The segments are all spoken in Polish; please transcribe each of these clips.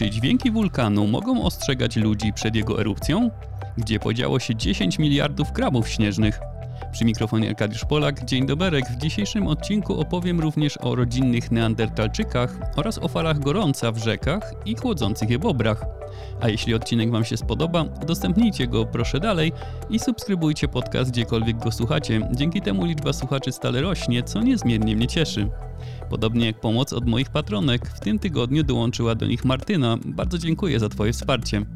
Czy dźwięki wulkanu mogą ostrzegać ludzi przed jego erupcją? Gdzie podziało się 10 miliardów krabów śnieżnych? Przy mikrofonie Arkadiusz Polak, dzień doberek. W dzisiejszym odcinku opowiem również o rodzinnych neandertalczykach oraz o falach gorąca w rzekach i chłodzących je bobrach. A jeśli odcinek Wam się spodoba, udostępnijcie go proszę dalej i subskrybujcie podcast gdziekolwiek go słuchacie. Dzięki temu liczba słuchaczy stale rośnie, co niezmiernie mnie cieszy. Podobnie jak pomoc od moich patronek, w tym tygodniu dołączyła do nich Martyna. Bardzo dziękuję za Twoje wsparcie.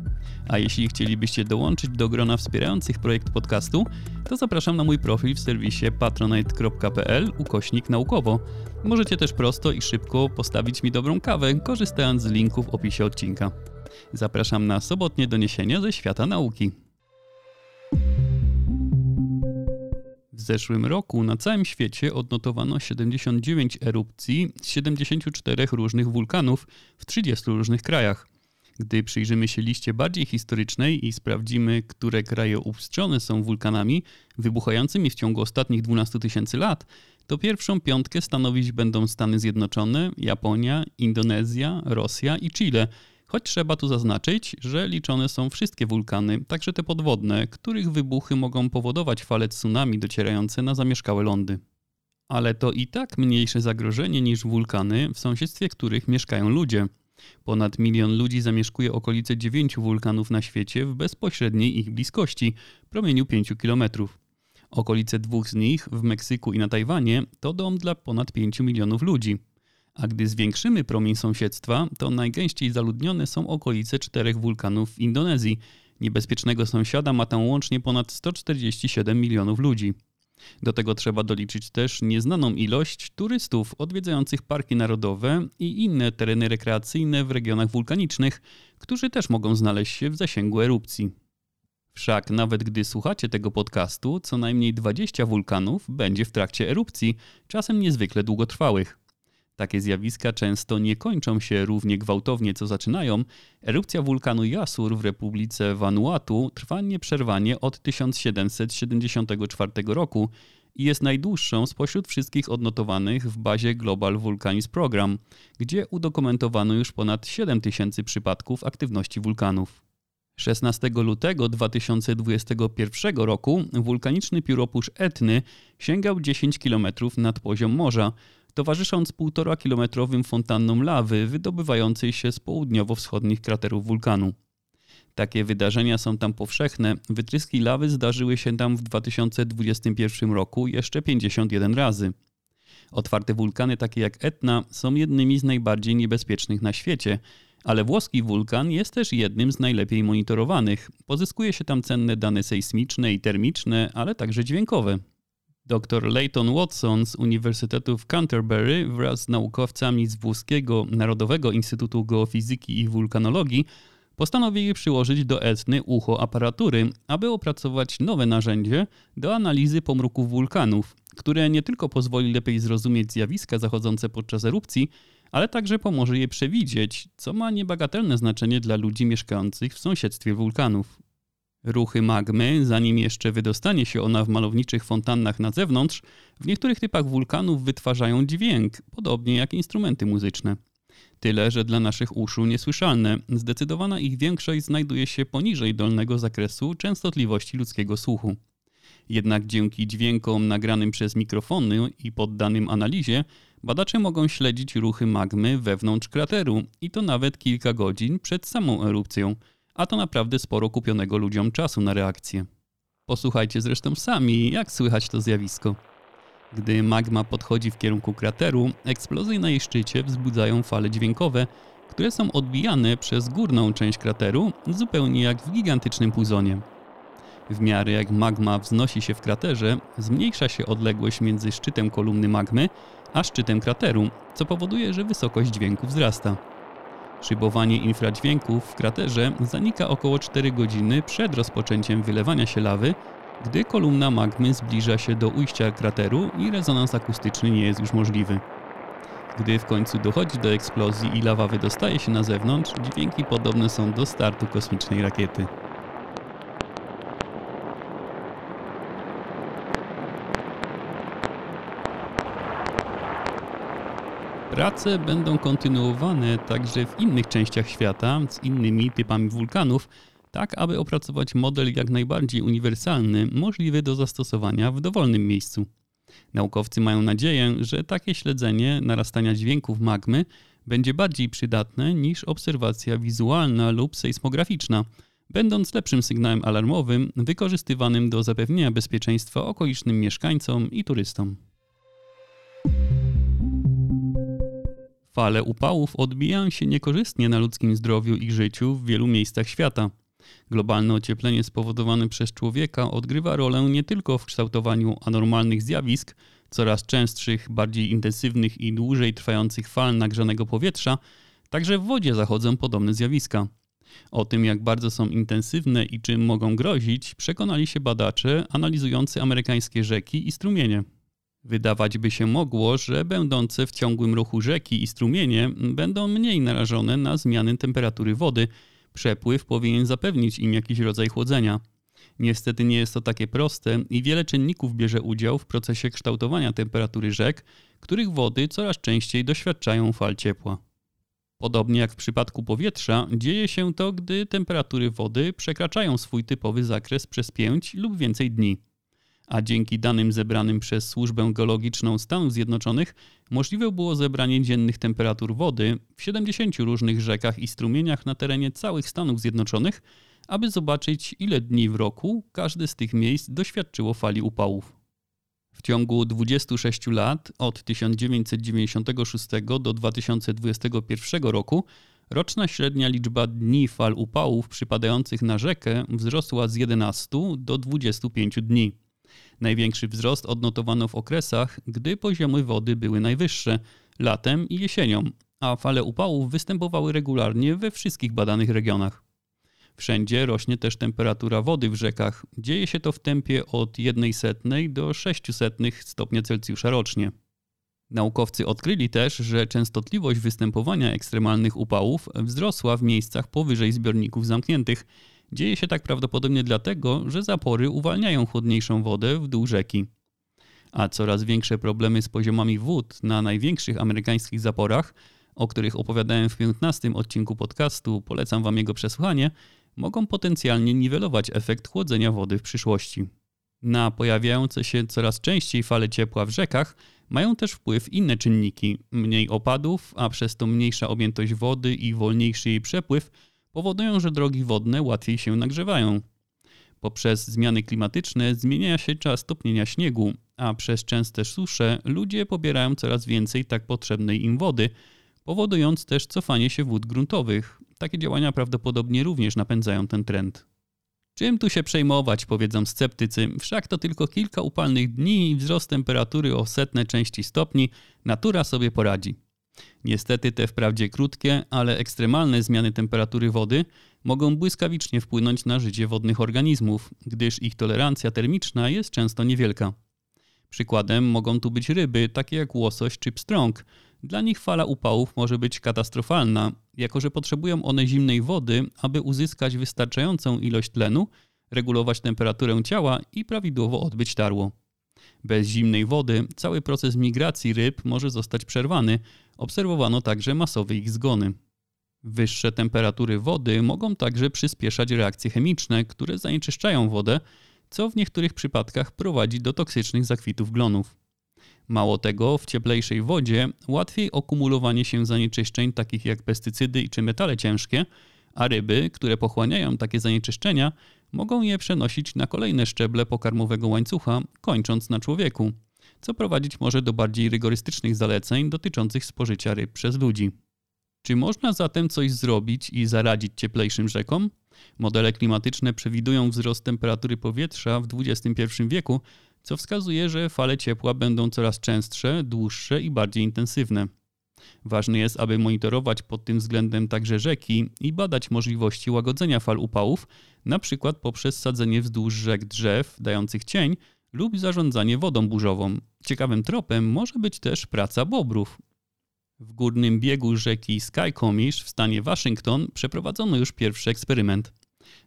A jeśli chcielibyście dołączyć do grona wspierających projekt podcastu, to zapraszam na mój profil w serwisie patronite.pl ukośnik naukowo. Możecie też prosto i szybko postawić mi dobrą kawę, korzystając z linku w opisie odcinka. Zapraszam na sobotnie doniesienia ze świata nauki. W zeszłym roku na całym świecie odnotowano 79 erupcji z 74 różnych wulkanów w 30 różnych krajach. Gdy przyjrzymy się liście bardziej historycznej i sprawdzimy, które kraje upstrzone są wulkanami wybuchającymi w ciągu ostatnich 12 tysięcy lat, to pierwszą piątkę stanowić będą Stany Zjednoczone, Japonia, Indonezja, Rosja i Chile. Choć trzeba tu zaznaczyć, że liczone są wszystkie wulkany, także te podwodne, których wybuchy mogą powodować fale tsunami docierające na zamieszkałe lądy. Ale to i tak mniejsze zagrożenie niż wulkany, w sąsiedztwie których mieszkają ludzie. Ponad milion ludzi zamieszkuje okolice dziewięciu wulkanów na świecie w bezpośredniej ich bliskości, promieniu 5 kilometrów. Okolice dwóch z nich, w Meksyku i na Tajwanie, to dom dla ponad 5 milionów ludzi. A gdy zwiększymy promień sąsiedztwa, to najgęściej zaludnione są okolice czterech wulkanów w Indonezji. Niebezpiecznego sąsiada ma tam łącznie ponad 147 milionów ludzi. Do tego trzeba doliczyć też nieznaną ilość turystów odwiedzających parki narodowe i inne tereny rekreacyjne w regionach wulkanicznych, którzy też mogą znaleźć się w zasięgu erupcji. Wszak nawet gdy słuchacie tego podcastu, co najmniej 20 wulkanów będzie w trakcie erupcji, czasem niezwykle długotrwałych. Takie zjawiska często nie kończą się równie gwałtownie, co zaczynają. Erupcja wulkanu Jasur w Republice Vanuatu trwa nieprzerwanie od 1774 roku i jest najdłuższą spośród wszystkich odnotowanych w bazie Global Volcanoes Program, gdzie udokumentowano już ponad 7000 przypadków aktywności wulkanów. 16 lutego 2021 roku wulkaniczny pióropusz Etny sięgał 10 km nad poziom morza, towarzysząc 1,5-kilometrowym fontannom lawy wydobywającej się z południowo-wschodnich kraterów wulkanu. Takie wydarzenia są tam powszechne. Wytryski lawy zdarzyły się tam w 2021 roku jeszcze 51 razy. Otwarte wulkany takie jak Etna są jednymi z najbardziej niebezpiecznych na świecie, ale włoski wulkan jest też jednym z najlepiej monitorowanych. Pozyskuje się tam cenne dane sejsmiczne i termiczne, ale także dźwiękowe. Dr Leighton Watson z Uniwersytetu w Canterbury wraz z naukowcami z włoskiego Narodowego Instytutu Geofizyki i Wulkanologii postanowili przyłożyć do Etny ucho aparatury, aby opracować nowe narzędzie do analizy pomruków wulkanów, które nie tylko pozwoli lepiej zrozumieć zjawiska zachodzące podczas erupcji, ale także pomoże je przewidzieć, co ma niebagatelne znaczenie dla ludzi mieszkających w sąsiedztwie wulkanów. Ruchy magmy, zanim jeszcze wydostanie się ona w malowniczych fontannach na zewnątrz, w niektórych typach wulkanów wytwarzają dźwięk, podobnie jak instrumenty muzyczne. Tyle, że dla naszych uszu niesłyszalne. Zdecydowana ich większość znajduje się poniżej dolnego zakresu częstotliwości ludzkiego słuchu. Jednak dzięki dźwiękom nagranym przez mikrofony i poddanym analizie, badacze mogą śledzić ruchy magmy wewnątrz krateru i to nawet kilka godzin przed samą erupcją – a to naprawdę sporo kupionego ludziom czasu na reakcję. Posłuchajcie zresztą sami, jak słychać to zjawisko. Gdy magma podchodzi w kierunku krateru, eksplozje na jej szczycie wzbudzają fale dźwiękowe, które są odbijane przez górną część krateru, zupełnie jak w gigantycznym puzonie. W miarę jak magma wznosi się w kraterze, zmniejsza się odległość między szczytem kolumny magmy a szczytem krateru, co powoduje, że wysokość dźwięku wzrasta. Szybowanie infradźwięków w kraterze zanika około 4 godziny przed rozpoczęciem wylewania się lawy, gdy kolumna magmy zbliża się do ujścia krateru i rezonans akustyczny nie jest już możliwy. Gdy w końcu dochodzi do eksplozji i lawa wydostaje się na zewnątrz, dźwięki podobne są do startu kosmicznej rakiety. Prace będą kontynuowane także w innych częściach świata z innymi typami wulkanów, tak aby opracować model jak najbardziej uniwersalny, możliwy do zastosowania w dowolnym miejscu. Naukowcy mają nadzieję, że takie śledzenie narastania dźwięków magmy będzie bardziej przydatne niż obserwacja wizualna lub sejsmograficzna, będąc lepszym sygnałem alarmowym wykorzystywanym do zapewnienia bezpieczeństwa okolicznym mieszkańcom i turystom. Fale upałów odbijają się niekorzystnie na ludzkim zdrowiu i życiu w wielu miejscach świata. Globalne ocieplenie spowodowane przez człowieka odgrywa rolę nie tylko w kształtowaniu anormalnych zjawisk, coraz częstszych, bardziej intensywnych i dłużej trwających fal nagrzanego powietrza, także w wodzie zachodzą podobne zjawiska. O tym, jak bardzo są intensywne i czym mogą grozić, przekonali się badacze analizujący amerykańskie rzeki i strumienie. Wydawać by się mogło, że będące w ciągłym ruchu rzeki i strumienie będą mniej narażone na zmiany temperatury wody. Przepływ powinien zapewnić im jakiś rodzaj chłodzenia. Niestety nie jest to takie proste i wiele czynników bierze udział w procesie kształtowania temperatury rzek, których wody coraz częściej doświadczają fal ciepła. Podobnie jak w przypadku powietrza, dzieje się to, gdy temperatury wody przekraczają swój typowy zakres przez 5 lub więcej dni. A dzięki danym zebranym przez Służbę Geologiczną Stanów Zjednoczonych możliwe było zebranie dziennych temperatur wody w 70 różnych rzekach i strumieniach na terenie całych Stanów Zjednoczonych, aby zobaczyć, ile dni w roku każde z tych miejsc doświadczyło fali upałów. W ciągu 26 lat, od 1996 do 2021 roku, roczna średnia liczba dni fal upałów przypadających na rzekę wzrosła z 11 do 25 dni. Największy wzrost odnotowano w okresach, gdy poziomy wody były najwyższe, latem i jesienią, a fale upałów występowały regularnie we wszystkich badanych regionach. Wszędzie rośnie też temperatura wody w rzekach. Dzieje się to w tempie od 1,1 do 600 stopnia Celsjusza rocznie. Naukowcy odkryli też, że częstotliwość występowania ekstremalnych upałów wzrosła w miejscach powyżej zbiorników zamkniętych. Dzieje się tak prawdopodobnie dlatego, że zapory uwalniają chłodniejszą wodę w dół rzeki. A coraz większe problemy z poziomami wód na największych amerykańskich zaporach, o których opowiadałem w 15 odcinku podcastu, polecam Wam jego przesłuchanie, mogą potencjalnie niwelować efekt chłodzenia wody w przyszłości. Na pojawiające się coraz częściej fale ciepła w rzekach mają też wpływ inne czynniki. Mniej opadów, a przez to mniejsza objętość wody i wolniejszy jej przepływ powodują, że drogi wodne łatwiej się nagrzewają. Poprzez zmiany klimatyczne zmienia się czas topnienia śniegu, a przez częste susze ludzie pobierają coraz więcej tak potrzebnej im wody, powodując też cofanie się wód gruntowych. Takie działania prawdopodobnie również napędzają ten trend. Czym tu się przejmować, powiedzą sceptycy, wszak to tylko kilka upalnych dni i wzrost temperatury o setne części stopni, natura sobie poradzi. Niestety te wprawdzie krótkie, ale ekstremalne zmiany temperatury wody mogą błyskawicznie wpłynąć na życie wodnych organizmów, gdyż ich tolerancja termiczna jest często niewielka. Przykładem mogą tu być ryby, takie jak łosoś czy pstrąg, dla nich fala upałów może być katastrofalna, jako że potrzebują one zimnej wody, aby uzyskać wystarczającą ilość tlenu, regulować temperaturę ciała i prawidłowo odbyć tarło. Bez zimnej wody cały proces migracji ryb może zostać przerwany. Obserwowano także masowe ich zgony. Wyższe temperatury wody mogą także przyspieszać reakcje chemiczne, które zanieczyszczają wodę, co w niektórych przypadkach prowadzi do toksycznych zakwitów glonów. Mało tego, w cieplejszej wodzie łatwiej okumulowanie się zanieczyszczeń takich jak pestycydy czy metale ciężkie, a ryby, które pochłaniają takie zanieczyszczenia, mogą je przenosić na kolejne szczeble pokarmowego łańcucha, kończąc na człowieku, co prowadzić może do bardziej rygorystycznych zaleceń dotyczących spożycia ryb przez ludzi. Czy można zatem coś zrobić i zaradzić cieplejszym rzekom? Modele klimatyczne przewidują wzrost temperatury powietrza w XXI wieku, co wskazuje, że fale ciepła będą coraz częstsze, dłuższe i bardziej intensywne. Ważne jest, aby monitorować pod tym względem także rzeki i badać możliwości łagodzenia fal upałów, np. poprzez sadzenie wzdłuż rzek drzew dających cień lub zarządzanie wodą burzową. Ciekawym tropem może być też praca bobrów. W górnym biegu rzeki Skycomish w stanie Waszyngton przeprowadzono już pierwszy eksperyment.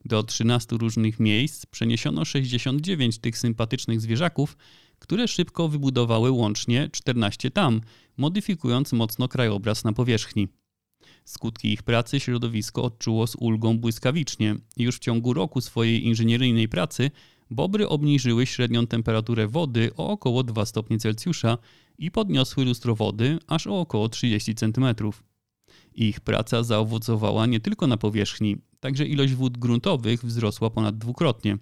Do 13 różnych miejsc przeniesiono 69 tych sympatycznych zwierzaków, które szybko wybudowały łącznie 14 tam, modyfikując mocno krajobraz na powierzchni. Skutki ich pracy środowisko odczuło z ulgą błyskawicznie. Już w ciągu roku swojej inżynieryjnej pracy bobry obniżyły średnią temperaturę wody o około 2 stopnie Celsjusza i podniosły lustro wody aż o około 30 cm. Ich praca zaowocowała nie tylko na powierzchni, także ilość wód gruntowych wzrosła ponad dwukrotnie.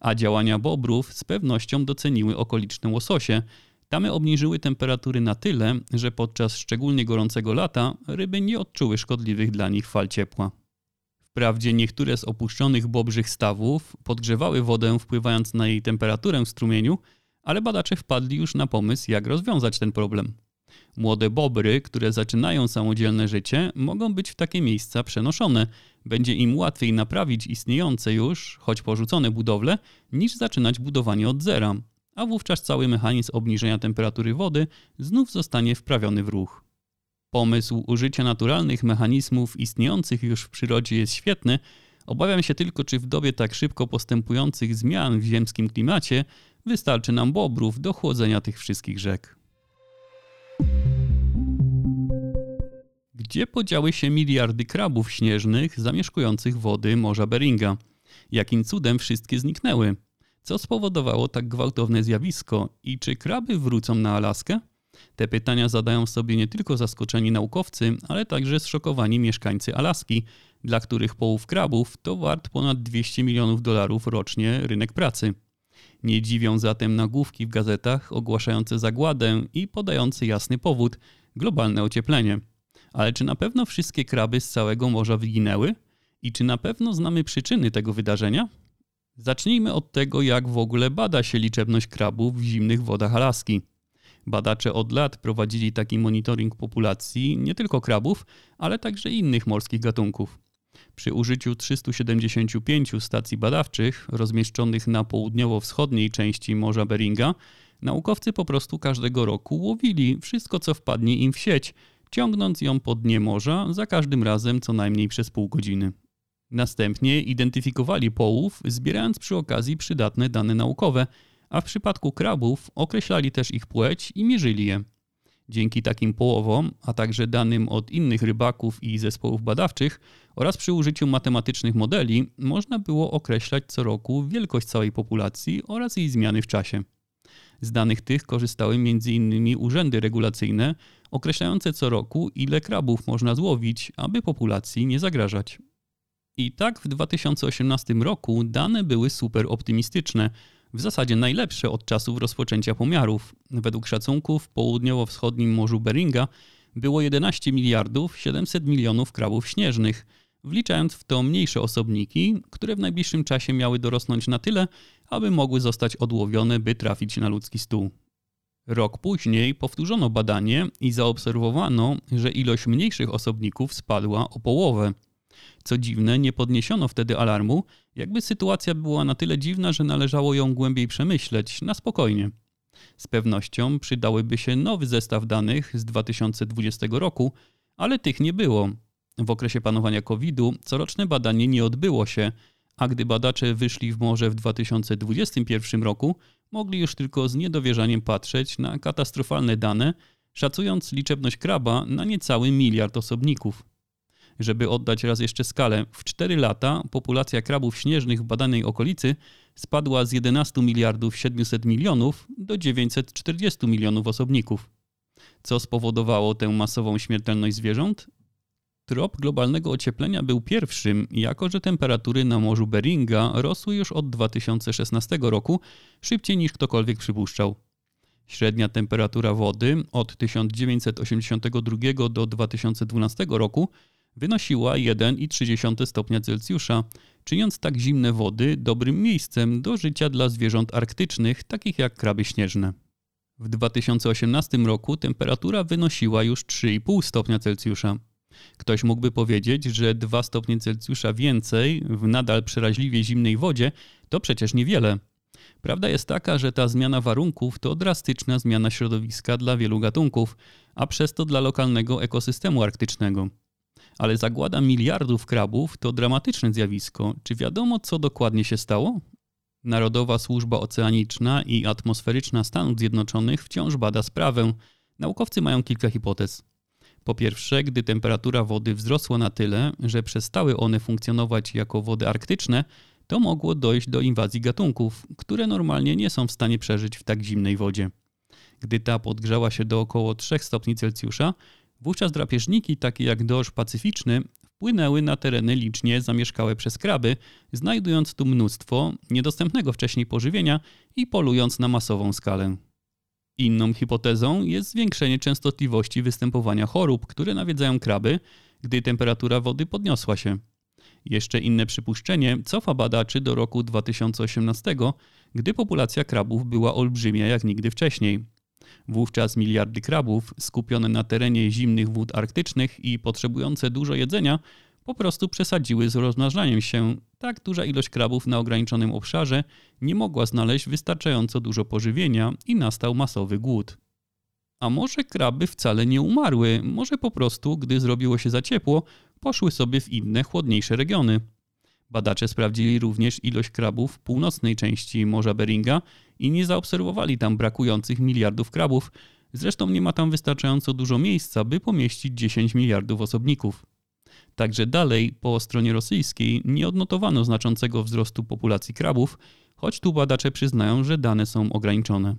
A działania bobrów z pewnością doceniły okoliczne łososie. Tamy obniżyły temperatury na tyle, że podczas szczególnie gorącego lata ryby nie odczuły szkodliwych dla nich fal ciepła. Wprawdzie niektóre z opuszczonych bobrzych stawów podgrzewały wodę wpływając na jej temperaturę w strumieniu, ale badacze wpadli już na pomysł, jak rozwiązać ten problem. Młode bobry, które zaczynają samodzielne życie, mogą być w takie miejsca przenoszone. Będzie im łatwiej naprawić istniejące już, choć porzucone budowle, niż zaczynać budowanie od zera, a wówczas cały mechanizm obniżenia temperatury wody znów zostanie wprawiony w ruch. Pomysł użycia naturalnych mechanizmów istniejących już w przyrodzie jest świetny, obawiam się tylko, czy w dobie tak szybko postępujących zmian w ziemskim klimacie wystarczy nam bobrów do chłodzenia tych wszystkich rzek. Gdzie podziały się miliardy krabów śnieżnych zamieszkujących wody Morza Beringa? Jakim cudem wszystkie zniknęły? Co spowodowało tak gwałtowne zjawisko i czy kraby wrócą na Alaskę? Te pytania zadają sobie nie tylko zaskoczeni naukowcy, ale także zszokowani mieszkańcy Alaski, dla których połów krabów to wart ponad 200 milionów dolarów rocznie rynek pracy. Nie dziwią zatem nagłówki w gazetach ogłaszające zagładę i podające jasny powód globalne ocieplenie. Ale czy na pewno wszystkie kraby z całego morza wyginęły? I czy na pewno znamy przyczyny tego wydarzenia? Zacznijmy od tego, jak w ogóle bada się liczebność krabów w zimnych wodach Alaski. Badacze od lat prowadzili taki monitoring populacji nie tylko krabów, ale także innych morskich gatunków. Przy użyciu 375 stacji badawczych rozmieszczonych na południowo-wschodniej części Morza Beringa, naukowcy po prostu każdego roku łowili wszystko, co wpadnie im w sieć, ciągnąc ją po dnie morza za każdym razem co najmniej przez pół godziny. Następnie identyfikowali połów, zbierając przy okazji przydatne dane naukowe, a w przypadku krabów określali też ich płeć i mierzyli je. Dzięki takim połowom, a także danym od innych rybaków i zespołów badawczych oraz przy użyciu matematycznych modeli, można było określać co roku wielkość całej populacji oraz jej zmiany w czasie. Z danych tych korzystały m.in. urzędy regulacyjne, określające co roku, ile krabów można złowić, aby populacji nie zagrażać. I tak w 2018 roku dane były super optymistyczne, w zasadzie najlepsze od czasów rozpoczęcia pomiarów. Według szacunków w południowo-wschodnim Morzu Beringa było 11 miliardów 700 milionów krabów śnieżnych, wliczając w to mniejsze osobniki, które w najbliższym czasie miały dorosnąć na tyle, aby mogły zostać odłowione, by trafić na ludzki stół. Rok później powtórzono badanie i zaobserwowano, że ilość mniejszych osobników spadła o połowę. Co dziwne, nie podniesiono wtedy alarmu, jakby sytuacja była na tyle dziwna, że należało ją głębiej przemyśleć, na spokojnie. Z pewnością przydałyby się nowy zestaw danych z 2020 roku, ale tych nie było. W okresie panowania COVID-u coroczne badanie nie odbyło się, a gdy badacze wyszli w morze w 2021 roku, mogli już tylko z niedowierzaniem patrzeć na katastrofalne dane, szacując liczebność kraba na niecały miliard osobników. Żeby oddać raz jeszcze skalę, w 4 lata populacja krabów śnieżnych w badanej okolicy spadła z 11 miliardów 700 milionów do 940 milionów osobników. Co spowodowało tę masową śmiertelność zwierząt? Trop globalnego ocieplenia był pierwszym, jako że temperatury na Morzu Beringa rosły już od 2016 roku szybciej niż ktokolwiek przypuszczał. Średnia temperatura wody od 1982 do 2012 roku wynosiła 1,3 stopnia Celsjusza, czyniąc tak zimne wody dobrym miejscem do życia dla zwierząt arktycznych, takich jak kraby śnieżne. W 2018 roku temperatura wynosiła już 3,5 stopnia Celsjusza. Ktoś mógłby powiedzieć, że 2 stopnie Celsjusza więcej w nadal przeraźliwie zimnej wodzie to przecież niewiele. Prawda jest taka, że ta zmiana warunków to drastyczna zmiana środowiska dla wielu gatunków, a przez to dla lokalnego ekosystemu arktycznego ale zagłada miliardów krabów to dramatyczne zjawisko. Czy wiadomo, co dokładnie się stało? Narodowa Służba Oceaniczna i Atmosferyczna Stanów Zjednoczonych wciąż bada sprawę. Naukowcy mają kilka hipotez. Po pierwsze, gdy temperatura wody wzrosła na tyle, że przestały one funkcjonować jako wody arktyczne, to mogło dojść do inwazji gatunków, które normalnie nie są w stanie przeżyć w tak zimnej wodzie. Gdy ta podgrzała się do około 3 stopni Celsjusza, wówczas drapieżniki takie jak dorsz pacyficzny wpłynęły na tereny licznie zamieszkałe przez kraby, znajdując tu mnóstwo niedostępnego wcześniej pożywienia i polując na masową skalę. Inną hipotezą jest zwiększenie częstotliwości występowania chorób, które nawiedzają kraby, gdy temperatura wody podniosła się. Jeszcze inne przypuszczenie cofa badaczy do roku 2018, gdy populacja krabów była olbrzymia jak nigdy wcześniej. Wówczas miliardy krabów, skupione na terenie zimnych wód arktycznych i potrzebujące dużo jedzenia, po prostu przesadziły z rozmnażaniem się. Tak duża ilość krabów na ograniczonym obszarze nie mogła znaleźć wystarczająco dużo pożywienia i nastał masowy głód. A może kraby wcale nie umarły, może po prostu, gdy zrobiło się za ciepło, poszły sobie w inne, chłodniejsze regiony. Badacze sprawdzili również ilość krabów w północnej części Morza Beringa i nie zaobserwowali tam brakujących miliardów krabów. Zresztą nie ma tam wystarczająco dużo miejsca, by pomieścić 10 miliardów osobników. Także dalej, po stronie rosyjskiej, nie odnotowano znaczącego wzrostu populacji krabów, choć tu badacze przyznają, że dane są ograniczone.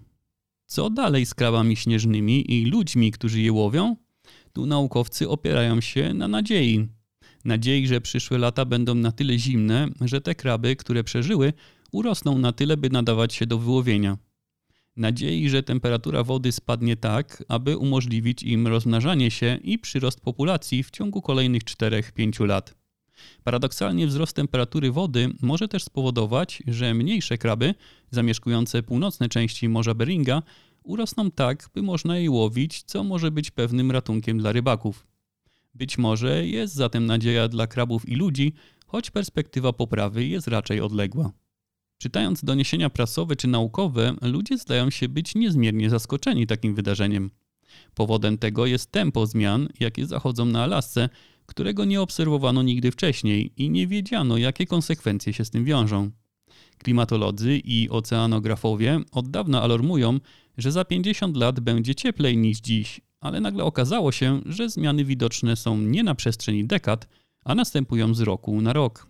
Co dalej z krabami śnieżnymi i ludźmi, którzy je łowią? Tu naukowcy opierają się na nadziei. Nadziei, że przyszłe lata będą na tyle zimne, że te kraby, które przeżyły, urosną na tyle, by nadawać się do wyłowienia. Nadziei, że temperatura wody spadnie tak, aby umożliwić im rozmnażanie się i przyrost populacji w ciągu kolejnych 4-5 lat. Paradoksalnie wzrost temperatury wody może też spowodować, że mniejsze kraby, zamieszkujące północne części Morza Beringa, urosną tak, by można je łowić, co może być pewnym ratunkiem dla rybaków. Być może jest zatem nadzieja dla krabów i ludzi, choć perspektywa poprawy jest raczej odległa. Czytając doniesienia prasowe czy naukowe, ludzie zdają się być niezmiernie zaskoczeni takim wydarzeniem. Powodem tego jest tempo zmian, jakie zachodzą na Alasce, którego nie obserwowano nigdy wcześniej i nie wiedziano, jakie konsekwencje się z tym wiążą. Klimatolodzy i oceanografowie od dawna alarmują, że za 50 lat będzie cieplej niż dziś, ale nagle okazało się, że zmiany widoczne są nie na przestrzeni dekad, a następują z roku na rok.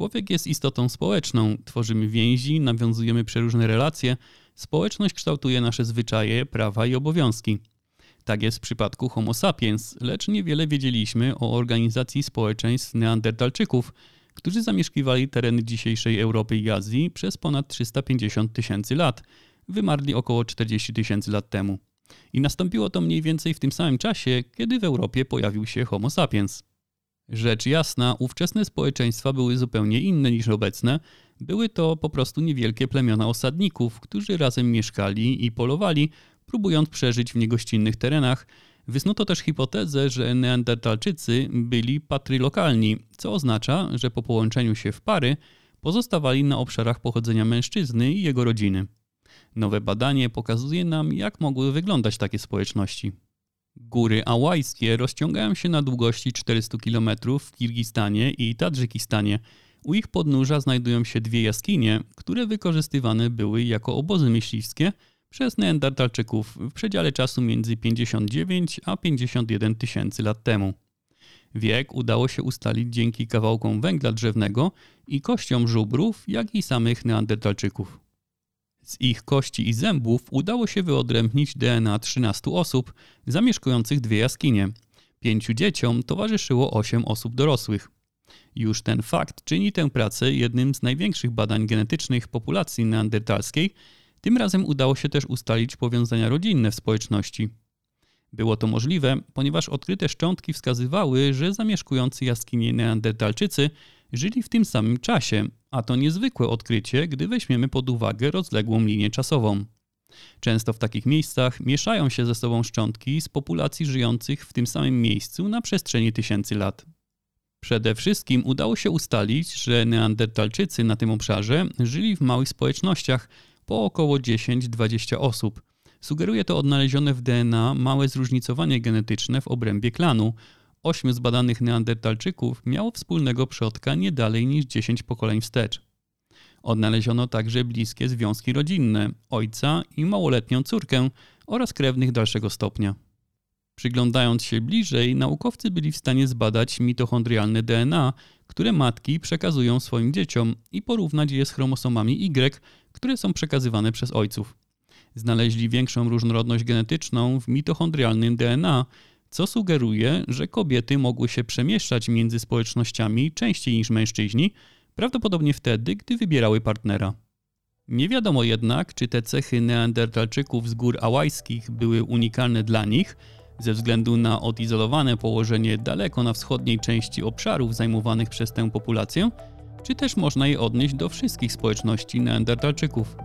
Człowiek jest istotą społeczną, tworzymy więzi, nawiązujemy przeróżne relacje. Społeczność kształtuje nasze zwyczaje, prawa i obowiązki. Tak jest w przypadku Homo sapiens, lecz niewiele wiedzieliśmy o organizacji społeczeństw neandertalczyków, którzy zamieszkiwali tereny dzisiejszej Europy i Azji przez ponad 350 tysięcy lat. Wymarli około 40 tysięcy lat temu. I nastąpiło to mniej więcej w tym samym czasie, kiedy w Europie pojawił się Homo sapiens. Rzecz jasna, ówczesne społeczeństwa były zupełnie inne niż obecne. Były to po prostu niewielkie plemiona osadników, którzy razem mieszkali i polowali, próbując przeżyć w niegościnnych terenach. Wysnuto też hipotezę, że neandertalczycy byli patrylokalni, co oznacza, że po połączeniu się w pary pozostawali na obszarach pochodzenia mężczyzny i jego rodziny. Nowe badanie pokazuje nam, jak mogły wyglądać takie społeczności. Góry Ałajskie rozciągają się na długości 400 km w Kirgistanie i Tadżykistanie. U ich podnóża znajdują się dwie jaskinie, które wykorzystywane były jako obozy myśliwskie przez Neandertalczyków w przedziale czasu między 59 a 51 tysięcy lat temu. Wiek udało się ustalić dzięki kawałkom węgla drzewnego i kościom żubrów, jak i samych Neandertalczyków. Z ich kości i zębów udało się wyodrębnić DNA 13 osób zamieszkujących dwie jaskinie. Pięciu dzieciom towarzyszyło 8 osób dorosłych. Już ten fakt czyni tę pracę jednym z największych badań genetycznych populacji neandertalskiej. Tym razem udało się też ustalić powiązania rodzinne w społeczności. Było to możliwe, ponieważ odkryte szczątki wskazywały, że zamieszkujący jaskinie neandertalczycy żyli w tym samym czasie, a to niezwykłe odkrycie, gdy weźmiemy pod uwagę rozległą linię czasową. Często w takich miejscach mieszają się ze sobą szczątki z populacji żyjących w tym samym miejscu na przestrzeni tysięcy lat. Przede wszystkim udało się ustalić, że Neandertalczycy na tym obszarze żyli w małych społecznościach po około 10-20 osób. Sugeruje to odnalezione w DNA małe zróżnicowanie genetyczne w obrębie klanu, ośmiu zbadanych neandertalczyków miało wspólnego przodka nie dalej niż 10 pokoleń wstecz. Odnaleziono także bliskie związki rodzinne, ojca i małoletnią córkę oraz krewnych dalszego stopnia. Przyglądając się bliżej, naukowcy byli w stanie zbadać mitochondrialne DNA, które matki przekazują swoim dzieciom i porównać je z chromosomami Y, które są przekazywane przez ojców. Znaleźli większą różnorodność genetyczną w mitochondrialnym DNA, co sugeruje, że kobiety mogły się przemieszczać między społecznościami częściej niż mężczyźni, prawdopodobnie wtedy, gdy wybierały partnera. Nie wiadomo jednak, czy te cechy neandertalczyków z gór ałajskich były unikalne dla nich, ze względu na odizolowane położenie daleko na wschodniej części obszarów zajmowanych przez tę populację, czy też można je odnieść do wszystkich społeczności neandertalczyków.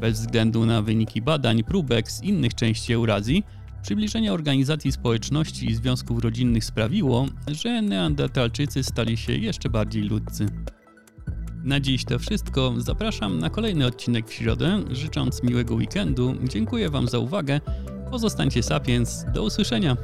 Bez względu na wyniki badań próbek z innych części Eurazji, przybliżenie organizacji społeczności i związków rodzinnych sprawiło, że neandertalczycy stali się jeszcze bardziej ludcy. Na dziś to wszystko. Zapraszam na kolejny odcinek w środę. Życząc miłego weekendu, dziękuję Wam za uwagę. Pozostańcie sapiens. Do usłyszenia.